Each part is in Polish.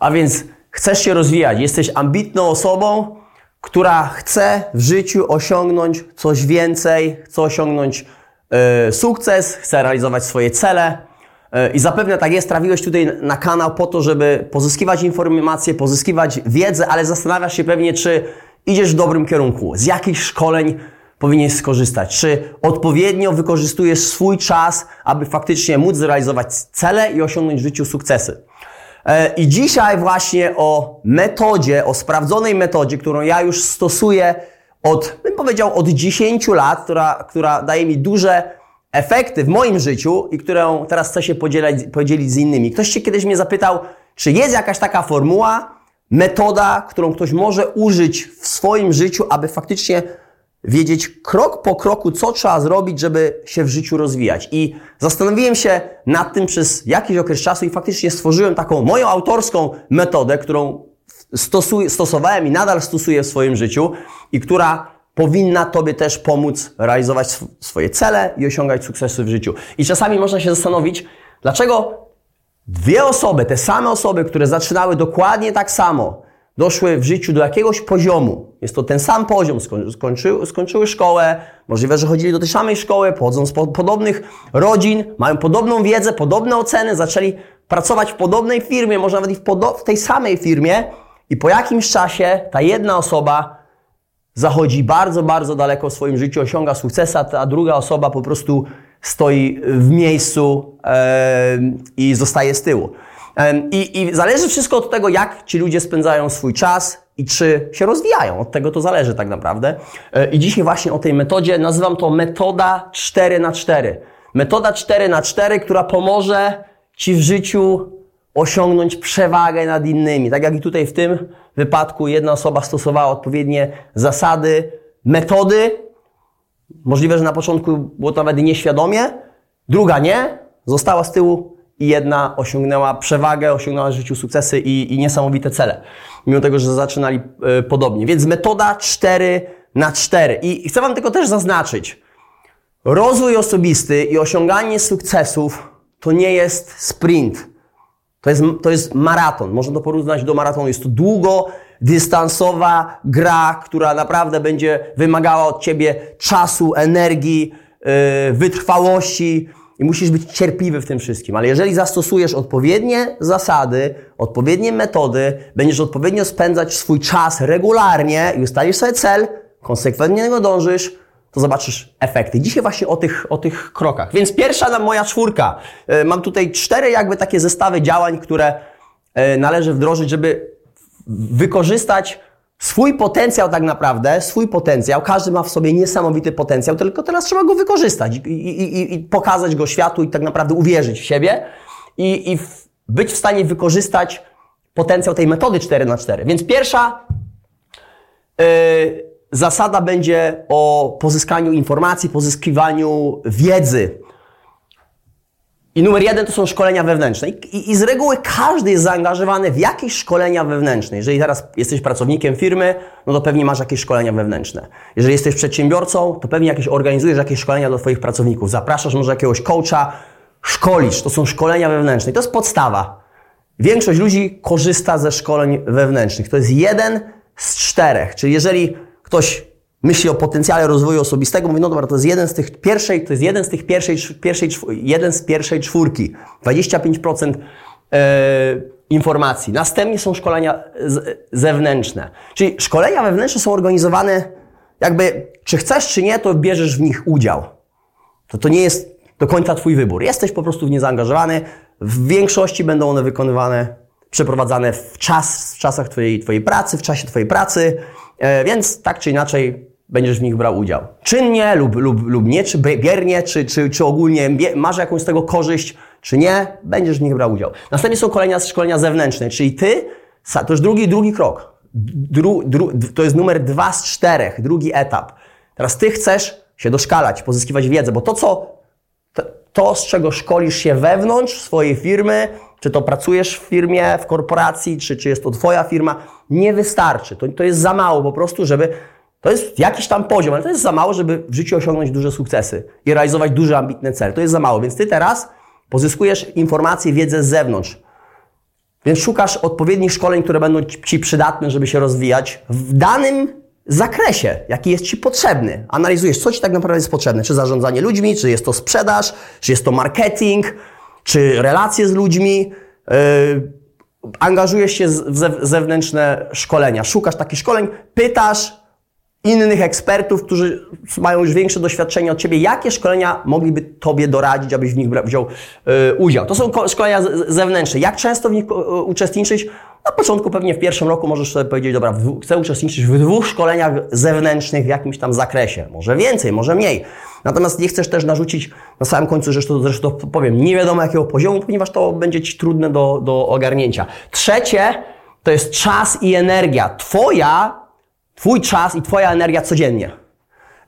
A więc chcesz się rozwijać, jesteś ambitną osobą, która chce w życiu osiągnąć coś więcej, chce osiągnąć y, sukces, chce realizować swoje cele. Y, I zapewne tak jest, trafiłeś tutaj na kanał po to, żeby pozyskiwać informacje, pozyskiwać wiedzę, ale zastanawiasz się pewnie, czy idziesz w dobrym kierunku, z jakich szkoleń powinieneś skorzystać, czy odpowiednio wykorzystujesz swój czas, aby faktycznie móc zrealizować cele i osiągnąć w życiu sukcesy. E, I dzisiaj właśnie o metodzie, o sprawdzonej metodzie, którą ja już stosuję od, bym powiedział, od 10 lat, która, która daje mi duże efekty w moim życiu i którą teraz chcę się podzielić, podzielić z innymi. Ktoś się kiedyś mnie zapytał, czy jest jakaś taka formuła, metoda, którą ktoś może użyć w swoim życiu, aby faktycznie wiedzieć krok po kroku, co trzeba zrobić, żeby się w życiu rozwijać. I zastanowiłem się nad tym przez jakiś okres czasu i faktycznie stworzyłem taką moją autorską metodę, którą stosowałem i nadal stosuję w swoim życiu i która powinna Tobie też pomóc realizować sw swoje cele i osiągać sukcesy w życiu. I czasami można się zastanowić, dlaczego dwie osoby, te same osoby, które zaczynały dokładnie tak samo, doszły w życiu do jakiegoś poziomu, jest to ten sam poziom, skończyły, skończyły szkołę, możliwe, że chodzili do tej samej szkoły, pochodzą z podobnych rodzin, mają podobną wiedzę, podobne oceny, zaczęli pracować w podobnej firmie, może nawet i w, w tej samej firmie. I po jakimś czasie ta jedna osoba zachodzi bardzo, bardzo daleko w swoim życiu, osiąga sukces, a ta druga osoba po prostu stoi w miejscu i zostaje z tyłu. I, I zależy wszystko od tego, jak ci ludzie spędzają swój czas i czy się rozwijają. Od tego to zależy tak naprawdę. E, I dzisiaj właśnie o tej metodzie nazywam to metoda 4 na 4 Metoda 4 na 4 która pomoże Ci w życiu osiągnąć przewagę nad innymi. Tak jak i tutaj w tym wypadku jedna osoba stosowała odpowiednie zasady, metody. Możliwe, że na początku było to nawet nieświadomie, druga nie, została z tyłu i jedna osiągnęła przewagę, osiągnęła w życiu sukcesy i, i niesamowite cele, mimo tego, że zaczynali y, podobnie. Więc metoda 4 na 4. I, chcę Wam tylko też zaznaczyć, rozwój osobisty i osiąganie sukcesów to nie jest sprint. To jest, to jest maraton. Można to porównać do maratonu. Jest to długodystansowa gra, która naprawdę będzie wymagała od Ciebie czasu, energii, yy, wytrwałości, i musisz być cierpliwy w tym wszystkim. Ale jeżeli zastosujesz odpowiednie zasady, odpowiednie metody, będziesz odpowiednio spędzać swój czas regularnie i ustalisz sobie cel, konsekwentnie do niego dążysz, to zobaczysz efekty. Dzisiaj właśnie o tych, o tych krokach. Więc pierwsza moja czwórka. E, mam tutaj cztery jakby takie zestawy działań, które e, należy wdrożyć, żeby wykorzystać swój potencjał tak naprawdę, swój potencjał, każdy ma w sobie niesamowity potencjał, tylko teraz trzeba go wykorzystać i, i, i pokazać go światu i tak naprawdę uwierzyć w siebie i, i w, być w stanie wykorzystać potencjał tej metody 4 na 4 Więc pierwsza yy, zasada będzie o pozyskaniu informacji, pozyskiwaniu wiedzy. I numer jeden to są szkolenia wewnętrzne. I, I, z reguły każdy jest zaangażowany w jakieś szkolenia wewnętrzne. Jeżeli teraz jesteś pracownikiem firmy, no to pewnie masz jakieś szkolenia wewnętrzne. Jeżeli jesteś przedsiębiorcą, to pewnie jakieś organizujesz jakieś szkolenia dla Twoich pracowników. Zapraszasz może jakiegoś coacha, szkolisz. To są szkolenia wewnętrzne. I to jest podstawa. Większość ludzi korzysta ze szkoleń wewnętrznych. To jest jeden z czterech. Czyli jeżeli ktoś myśli o potencjale rozwoju osobistego, mówi, no dobra, to jest jeden z tych pierwszej, to jest jeden z tych pierwszej, pierwszej jeden z pierwszej czwórki. 25% e, informacji. Następnie są szkolenia zewnętrzne. Czyli szkolenia wewnętrzne są organizowane jakby, czy chcesz, czy nie, to bierzesz w nich udział. To, to nie jest do końca Twój wybór. Jesteś po prostu w nie zaangażowany. W większości będą one wykonywane, przeprowadzane w czas, w czasach Twojej, twojej pracy, w czasie Twojej pracy, więc tak czy inaczej będziesz w nich brał udział. Czynnie lub, lub, lub nie, czy biernie, czy, czy, czy ogólnie masz jakąś z tego korzyść, czy nie, będziesz w nich brał udział. Następnie są kolejne szkolenia zewnętrzne, czyli ty, to już drugi, drugi krok. Dru, dru, to jest numer dwa z czterech, drugi etap. Teraz ty chcesz się doszkalać, pozyskiwać wiedzę, bo to, co, to, to, z czego szkolisz się wewnątrz swojej firmy, czy to pracujesz w firmie, w korporacji, czy, czy jest to twoja firma, nie wystarczy. To, to jest za mało po prostu, żeby to jest jakiś tam poziom, ale to jest za mało, żeby w życiu osiągnąć duże sukcesy i realizować duże, ambitne cele. To jest za mało, więc ty teraz pozyskujesz informacje, wiedzę z zewnątrz. Więc szukasz odpowiednich szkoleń, które będą Ci przydatne, żeby się rozwijać w danym zakresie, jaki jest Ci potrzebny. Analizujesz, co Ci tak naprawdę jest potrzebne. Czy zarządzanie ludźmi, czy jest to sprzedaż, czy jest to marketing, czy relacje z ludźmi. Yy, angażujesz się w zewnętrzne szkolenia. Szukasz takich szkoleń, pytasz innych ekspertów, którzy mają już większe doświadczenie od Ciebie, jakie szkolenia mogliby Tobie doradzić, abyś w nich wziął yy, udział. To są szkolenia zewnętrzne. Jak często w nich uczestniczyć? Na początku pewnie w pierwszym roku możesz sobie powiedzieć, dobra, chcę uczestniczyć w dwóch szkoleniach zewnętrznych w jakimś tam zakresie. Może więcej, może mniej. Natomiast nie chcesz też narzucić na samym końcu, zresztą, zresztą powiem, nie wiadomo jakiego poziomu, ponieważ to będzie Ci trudne do, do ogarnięcia. Trzecie to jest czas i energia. Twoja, Twój czas i Twoja energia codziennie.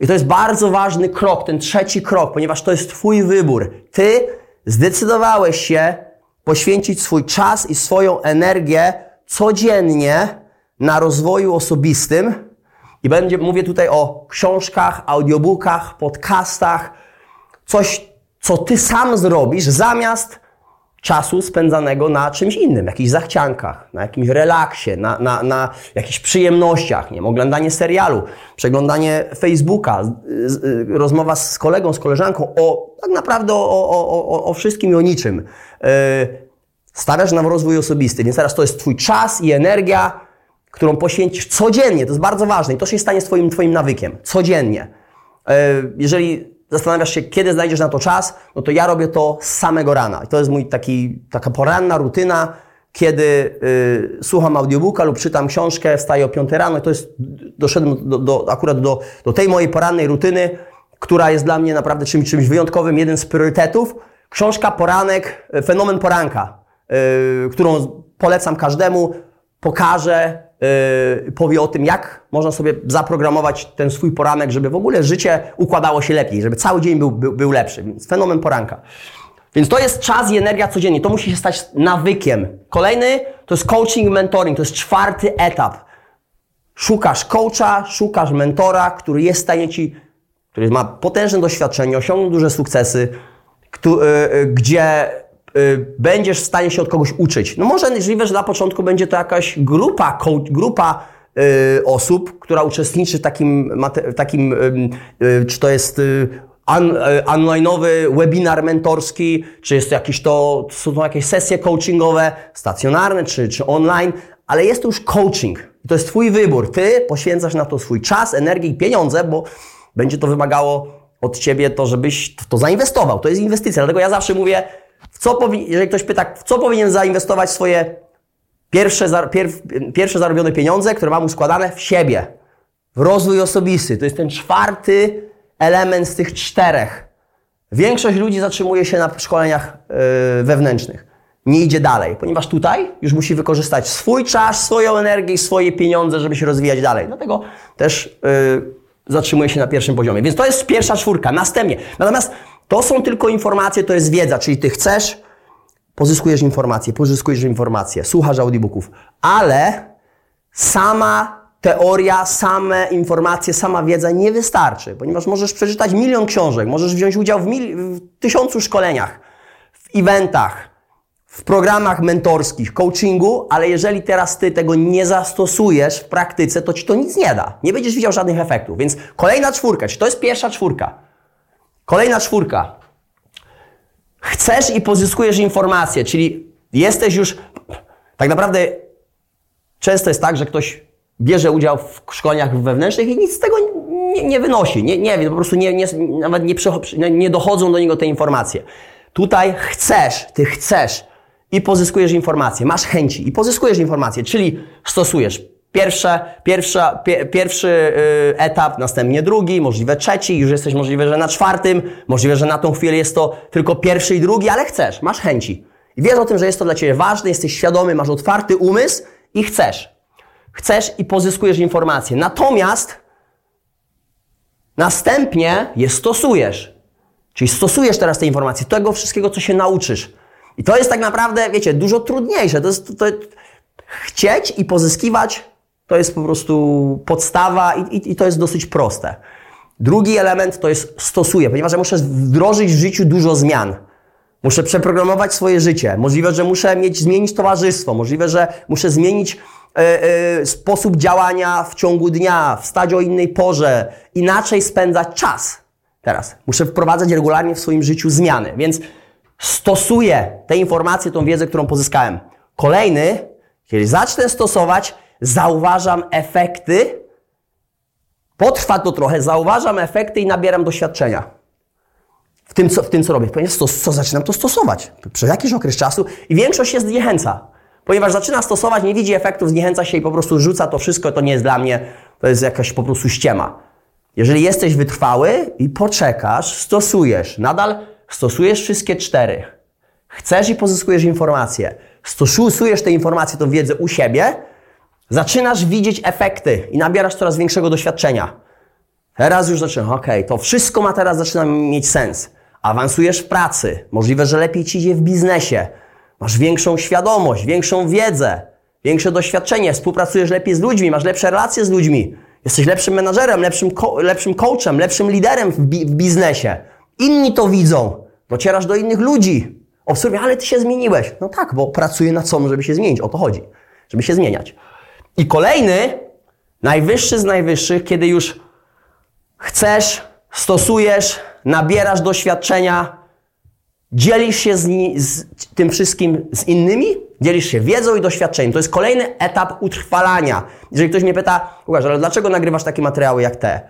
I to jest bardzo ważny krok, ten trzeci krok, ponieważ to jest Twój wybór. Ty zdecydowałeś się poświęcić swój czas i swoją energię codziennie na rozwoju osobistym. I będzie, mówię tutaj o książkach, audiobookach, podcastach, coś, co ty sam zrobisz zamiast czasu spędzanego na czymś innym, jakichś zachciankach, na jakimś relaksie, na, na, na jakichś przyjemnościach, nie wiem, oglądanie serialu, przeglądanie Facebooka, rozmowa z kolegą, z koleżanką o tak naprawdę o, o, o, o wszystkim i o niczym. Yy, Stawiasz na rozwój osobisty, więc teraz to jest Twój czas i energia, którą poświęcisz codziennie. To jest bardzo ważne i to się stanie Twoim, twoim nawykiem. Codziennie. E, jeżeli zastanawiasz się, kiedy znajdziesz na to czas, no to ja robię to z samego rana. I to jest mój taki, taka poranna rutyna, kiedy y, słucham audiobooka lub czytam książkę, wstaję o 5 rano i to jest, doszedłem do, do, akurat do, do tej mojej porannej rutyny, która jest dla mnie naprawdę czymś, czymś wyjątkowym, jeden z priorytetów. Książka Poranek, Fenomen Poranka Y, którą polecam każdemu, pokaże, yy, powie o tym, jak można sobie zaprogramować ten swój poranek, żeby w ogóle życie układało się lepiej, żeby cały dzień był, był, był lepszy. Więc fenomen poranka. Więc to jest czas i energia codziennie. To musi się stać nawykiem. Kolejny to jest coaching, mentoring. To jest czwarty etap. Szukasz coacha, szukasz mentora, który jest w stanie ci, który ma potężne doświadczenie, osiągnął duże sukcesy, y, gdzie Y, będziesz w stanie się od kogoś uczyć. No może możliwe, że na początku będzie to jakaś grupa, grupa y, osób, która uczestniczy w takim, takim y, czy to jest on, online'owy webinar mentorski, czy jest to jakieś to, są to jakieś sesje coachingowe, stacjonarne, czy, czy online, ale jest to już coaching. To jest Twój wybór. Ty poświęcasz na to swój czas, energię i pieniądze, bo będzie to wymagało od Ciebie to, żebyś to zainwestował. To jest inwestycja. Dlatego ja zawsze mówię, w co jeżeli ktoś pyta, w co powinien zainwestować swoje pierwsze, pierw, pierwsze zarobione pieniądze, które mam składane w siebie, w rozwój osobisty. To jest ten czwarty element z tych czterech. Większość ludzi zatrzymuje się na szkoleniach yy, wewnętrznych. Nie idzie dalej, ponieważ tutaj już musi wykorzystać swój czas, swoją energię i swoje pieniądze, żeby się rozwijać dalej. Dlatego też yy, zatrzymuje się na pierwszym poziomie. Więc to jest pierwsza czwórka. Następnie. Natomiast to są tylko informacje, to jest wiedza, czyli ty chcesz, pozyskujesz informacje, pozyskujesz informacje, słuchasz audiobooków, ale sama teoria, same informacje, sama wiedza nie wystarczy, ponieważ możesz przeczytać milion książek, możesz wziąć udział w, w tysiącu szkoleniach, w eventach, w programach mentorskich, coachingu, ale jeżeli teraz ty tego nie zastosujesz w praktyce, to ci to nic nie da. Nie będziesz widział żadnych efektów. Więc kolejna czwórka, czy to jest pierwsza czwórka? Kolejna czwórka. Chcesz i pozyskujesz informacje, czyli jesteś już. Tak naprawdę często jest tak, że ktoś bierze udział w szkoleniach wewnętrznych i nic z tego nie, nie wynosi. Nie, nie wie, po prostu nie, nie, nawet nie, nie dochodzą do niego te informacje. Tutaj chcesz, ty chcesz i pozyskujesz informacje, masz chęci i pozyskujesz informacje, czyli stosujesz Pierwsze, pierwsza, pie, pierwszy y, etap, następnie drugi, możliwe trzeci, już jesteś możliwe, że na czwartym, możliwe, że na tą chwilę jest to tylko pierwszy i drugi, ale chcesz, masz chęci. I wiesz o tym, że jest to dla Ciebie ważne, jesteś świadomy, masz otwarty umysł i chcesz. Chcesz i pozyskujesz informacje. Natomiast następnie je stosujesz. Czyli stosujesz teraz te informacje, tego wszystkiego, co się nauczysz. I to jest tak naprawdę, wiecie, dużo trudniejsze. To jest, to, chcieć i pozyskiwać to jest po prostu podstawa i, i, i to jest dosyć proste. Drugi element to jest stosuję, ponieważ ja muszę wdrożyć w życiu dużo zmian. Muszę przeprogramować swoje życie. Możliwe, że muszę mieć, zmienić towarzystwo. Możliwe, że muszę zmienić e, e, sposób działania w ciągu dnia, wstać o innej porze, inaczej spędzać czas. Teraz muszę wprowadzać regularnie w swoim życiu zmiany, więc stosuję te informacje, tą wiedzę, którą pozyskałem. Kolejny, kiedy zacznę stosować, zauważam efekty. Potrwa to trochę, zauważam efekty i nabieram doświadczenia w tym, co, w tym, co robię. Ponieważ to, co zaczynam to stosować przez jakiś okres czasu i większość się zniechęca. Ponieważ zaczyna stosować, nie widzi efektów, zniechęca się i po prostu rzuca to wszystko, to nie jest dla mnie, to jest jakaś po prostu ściema. Jeżeli jesteś wytrwały i poczekasz, stosujesz, nadal stosujesz wszystkie cztery, chcesz i pozyskujesz informacje, stosujesz te informacje, tą wiedzę u siebie, zaczynasz widzieć efekty i nabierasz coraz większego doświadczenia. Teraz już zaczyna, ok, to wszystko ma teraz zaczyna mieć sens. Awansujesz w pracy, możliwe, że lepiej ci idzie w biznesie, masz większą świadomość, większą wiedzę, większe doświadczenie, współpracujesz lepiej z ludźmi, masz lepsze relacje z ludźmi, jesteś lepszym menadżerem, lepszym, lepszym coachem, lepszym liderem w, bi w biznesie. Inni to widzą, docierasz do innych ludzi. Obserwuj, ale ty się zmieniłeś. No tak, bo pracuję nad sobą, żeby się zmienić. O to chodzi, żeby się zmieniać. I kolejny, najwyższy z najwyższych, kiedy już chcesz, stosujesz, nabierasz doświadczenia, dzielisz się z, z, tym wszystkim z innymi, dzielisz się wiedzą i doświadczeniem. To jest kolejny etap utrwalania. Jeżeli ktoś mnie pyta, Łukasz, ale dlaczego nagrywasz takie materiały jak te?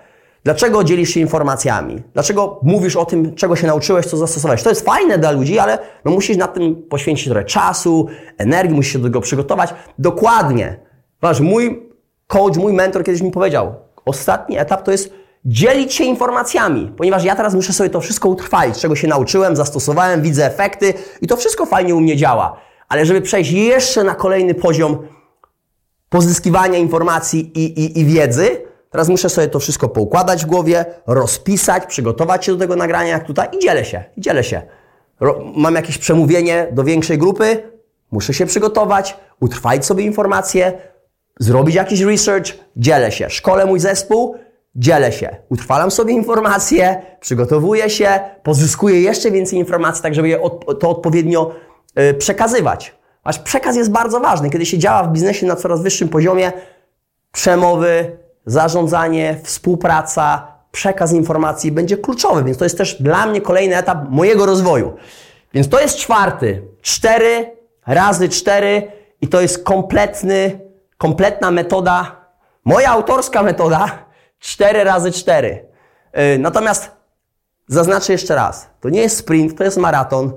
Dlaczego dzielisz się informacjami? Dlaczego mówisz o tym, czego się nauczyłeś, co zastosowałeś? To jest fajne dla ludzi, ale no musisz na tym poświęcić trochę czasu, energii, musisz się do tego przygotować. Dokładnie. Wasz, mój coach, mój mentor kiedyś mi powiedział, ostatni etap to jest dzielić się informacjami, ponieważ ja teraz muszę sobie to wszystko utrwalić, czego się nauczyłem, zastosowałem, widzę efekty i to wszystko fajnie u mnie działa. Ale żeby przejść jeszcze na kolejny poziom pozyskiwania informacji i, i, i wiedzy, teraz muszę sobie to wszystko poukładać w głowie, rozpisać, przygotować się do tego nagrania jak tutaj i dzielę się, i dzielę się. Mam jakieś przemówienie do większej grupy, muszę się przygotować, utrwalić sobie informacje, zrobić jakiś research, dzielę się. Szkole mój zespół, dzielę się, utrwalam sobie informacje, przygotowuję się, pozyskuję jeszcze więcej informacji, tak żeby je od, to odpowiednio yy, przekazywać. Aż przekaz jest bardzo ważny. Kiedy się działa w biznesie na coraz wyższym poziomie, przemowy, zarządzanie, współpraca, przekaz informacji będzie kluczowy, więc to jest też dla mnie kolejny etap mojego rozwoju. Więc to jest czwarty. Cztery razy cztery i to jest kompletny, kompletna metoda, moja autorska metoda, 4 razy 4. Y, natomiast zaznaczę jeszcze raz, to nie jest sprint, to jest maraton.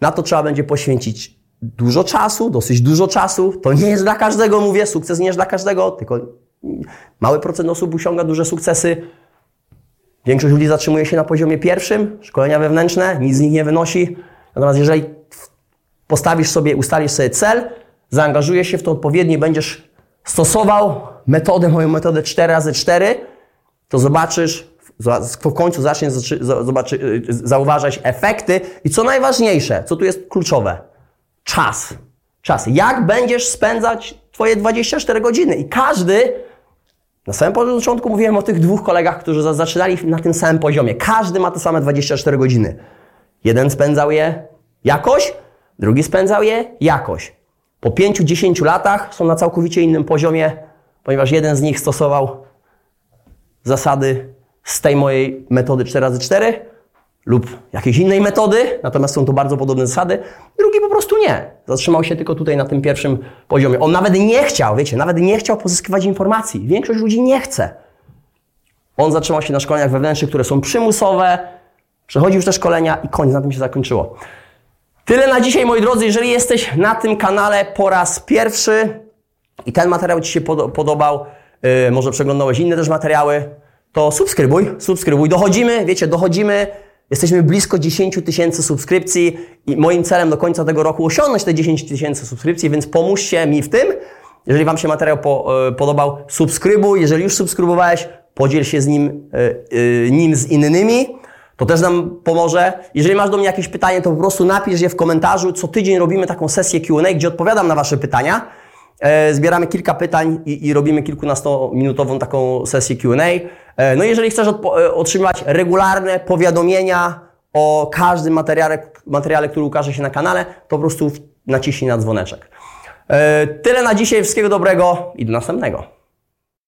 Na to trzeba będzie poświęcić dużo czasu, dosyć dużo czasu. To nie jest dla każdego, mówię, sukces nie jest dla każdego, tylko mały procent osób osiąga duże sukcesy. Większość ludzi zatrzymuje się na poziomie pierwszym, szkolenia wewnętrzne, nic z nich nie wynosi. Natomiast jeżeli postawisz sobie, ustalisz sobie cel, zaangażujesz się w to odpowiednio, będziesz stosował metodę, moją metodę 4 razy 4 to zobaczysz, w końcu zaczniesz zobaczy, zauważać efekty i co najważniejsze, co tu jest kluczowe, czas. Czas. Jak będziesz spędzać Twoje 24 godziny? I każdy, na samym początku mówiłem o tych dwóch kolegach, którzy zaczynali na tym samym poziomie. Każdy ma te same 24 godziny. Jeden spędzał je jakoś, drugi spędzał je jakoś. Po 5-10 latach są na całkowicie innym poziomie, ponieważ jeden z nich stosował zasady z tej mojej metody 4x4 lub jakiejś innej metody, natomiast są to bardzo podobne zasady. Drugi po prostu nie. Zatrzymał się tylko tutaj na tym pierwszym poziomie. On nawet nie chciał, wiecie, nawet nie chciał pozyskiwać informacji. Większość ludzi nie chce. On zatrzymał się na szkoleniach wewnętrznych, które są przymusowe, przechodził już te szkolenia i koniec, na tym się zakończyło. Tyle na dzisiaj, moi drodzy. Jeżeli jesteś na tym kanale po raz pierwszy i ten materiał Ci się podobał, yy, może przeglądałeś inne też materiały, to subskrybuj, subskrybuj. Dochodzimy, wiecie, dochodzimy, jesteśmy blisko 10 tysięcy subskrypcji i moim celem do końca tego roku osiągnąć te 10 tysięcy subskrypcji, więc pomóżcie mi w tym. Jeżeli Wam się materiał po, yy, podobał, subskrybuj. Jeżeli już subskrybowałeś, podziel się z nim, yy, nim z innymi. To też nam pomoże. Jeżeli masz do mnie jakieś pytanie, to po prostu napisz je w komentarzu. Co tydzień robimy taką sesję Q&A, gdzie odpowiadam na Wasze pytania. E, zbieramy kilka pytań i, i robimy kilkunastominutową taką sesję Q&A. E, no i jeżeli chcesz e, otrzymywać regularne powiadomienia o każdym materiale, materiale, który ukaże się na kanale, to po prostu naciśnij na dzwoneczek. Tyle na dzisiaj, wszystkiego dobrego i do następnego.